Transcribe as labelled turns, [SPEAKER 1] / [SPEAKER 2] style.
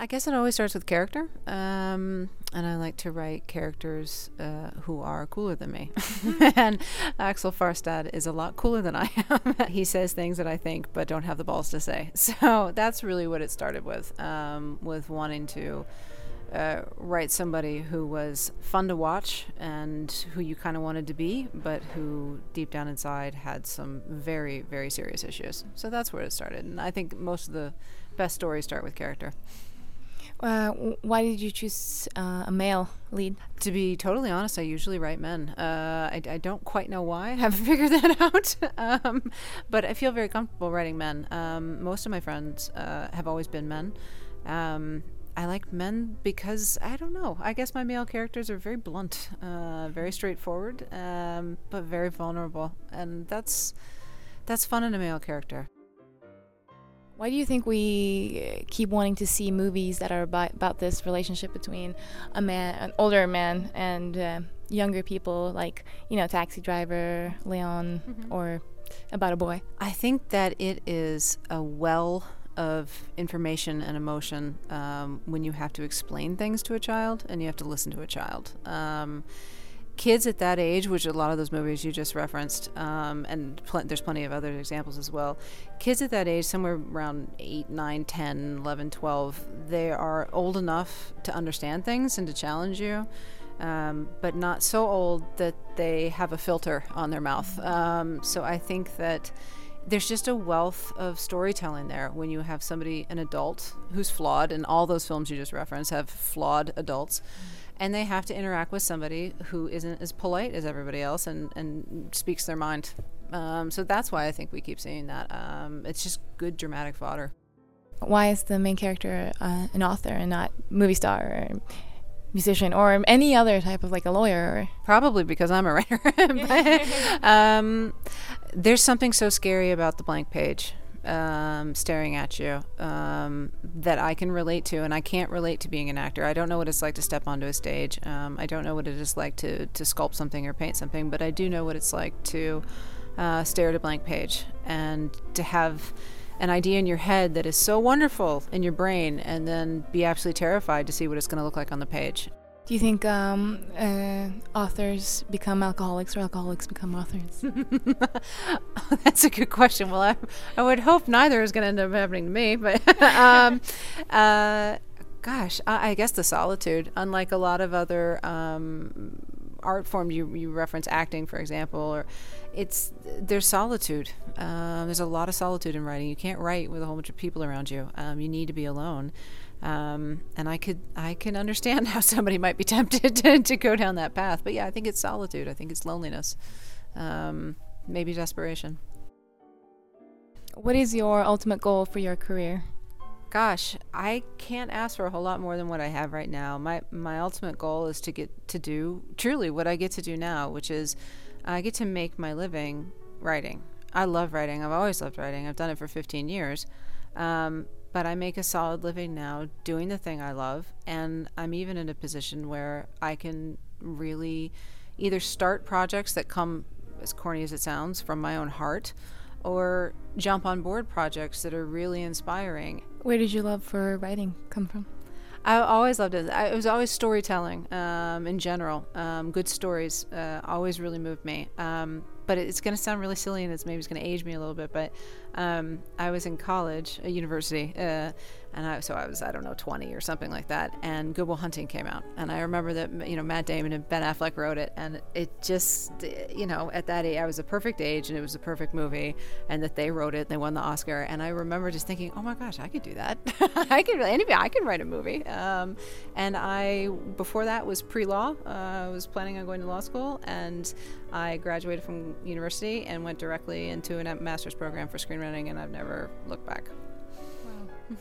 [SPEAKER 1] I guess it always starts with character. Um, and I like to write characters uh, who are cooler than me. and Axel Farstad is a lot cooler than I am. he says things that I think but don't have the balls to say. So that's really what it started with, um, with wanting to uh, write somebody who was fun to watch and who you kind of wanted to be, but who deep down inside had some very, very serious issues. So that's where it started. And I think most of the best stories start with character.
[SPEAKER 2] Uh, why did you choose uh, a male lead?
[SPEAKER 1] To be totally honest, I usually write men. Uh, I, I, don't quite know why. I haven't figured that out. um, but I feel very comfortable writing men. Um, most of my friends uh, have always been men. Um, I like men because I don't know. I guess my male characters are very blunt, uh, very straightforward, um, but very vulnerable, and that's that's fun in a male character.
[SPEAKER 2] Why do you think we keep wanting to see movies that are about, about this relationship between a man, an older man, and uh, younger people, like you know, Taxi Driver, Leon, mm-hmm. or About a Boy?
[SPEAKER 1] I think that it is a well of information and emotion um, when you have to explain things to a child and you have to listen to a child. Um, kids at that age, which a lot of those movies you just referenced, um, and pl- there's plenty of other examples as well. Kids at that age, somewhere around 8, 9, 10, 11, 12, they are old enough to understand things and to challenge you. Um, but not so old that they have a filter on their mouth. Um, so I think that there's just a wealth of storytelling there when you have somebody, an adult, who's flawed, and all those films you just referenced have flawed adults. Mm-hmm and they have to interact with somebody who isn't as polite as everybody else and, and speaks their mind. Um, so that's why I think we keep seeing that. Um, it's just good dramatic fodder.
[SPEAKER 2] Why is the main character uh, an author and not movie star or musician or any other type of like a lawyer?
[SPEAKER 1] Probably because I'm a writer. but, um, there's something so scary about the blank page um, staring at you um, that I can relate to, and I can't relate to being an actor. I don't know what it's like to step onto a stage. Um, I don't know what it is like to, to sculpt something or paint something, but I do know what it's like to uh, stare at a blank page and to have an idea in your head that is so wonderful in your brain and then be absolutely terrified to see what it's going to look like on the page.
[SPEAKER 2] Do you think um, uh, authors become alcoholics or alcoholics become authors?
[SPEAKER 1] That's a good question. Well, I, I would hope neither is going to end up happening to me, but um, uh, gosh, I, I, guess the solitude. Unlike a lot of other um, art form you you reference acting, for example, or it's there's solitude. Um, there's a lot of solitude in writing. You can't write with a whole bunch of people around you. Um, you need to be alone. Um, and I could I can understand how somebody might be tempted to, to go down that path. But yeah, I think it's solitude. I think it's loneliness, um, maybe desperation.
[SPEAKER 2] What is your ultimate goal for your career?
[SPEAKER 1] Gosh, I can't ask for a whole lot more than what I have right now. My my ultimate goal is to get to do truly what I get to do now, which is I get to make my living writing. I love writing. I've always loved writing. I've done it for 15 years. Um, but I make a solid living now doing the thing I love. And I'm even in a position where I can really either start projects that come, as corny as it sounds, from my own heart or jump on board projects that are really inspiring.
[SPEAKER 2] Where did your love for writing come from?
[SPEAKER 1] I always loved it. I, it was always storytelling um, in general. Um, good stories uh, always really moved me. Um, but it's going to sound really silly and it's maybe going to age me a little bit. But um, I was in college, a university, uh, and I, so I was I don't know 20 or something like that. And Good Will Hunting came out, and I remember that you know Matt Damon and Ben Affleck wrote it, and it just you know at that age I was a perfect age, and it was a perfect movie, and that they wrote it, they won the Oscar, and I remember just thinking, oh my gosh, I could do that. I could anybody I could write a movie. Um, and I before that was pre-law. Uh, I was planning on going to law school, and I graduated from university and went directly into a master's program for screenwriting, and I've never looked back. Wow.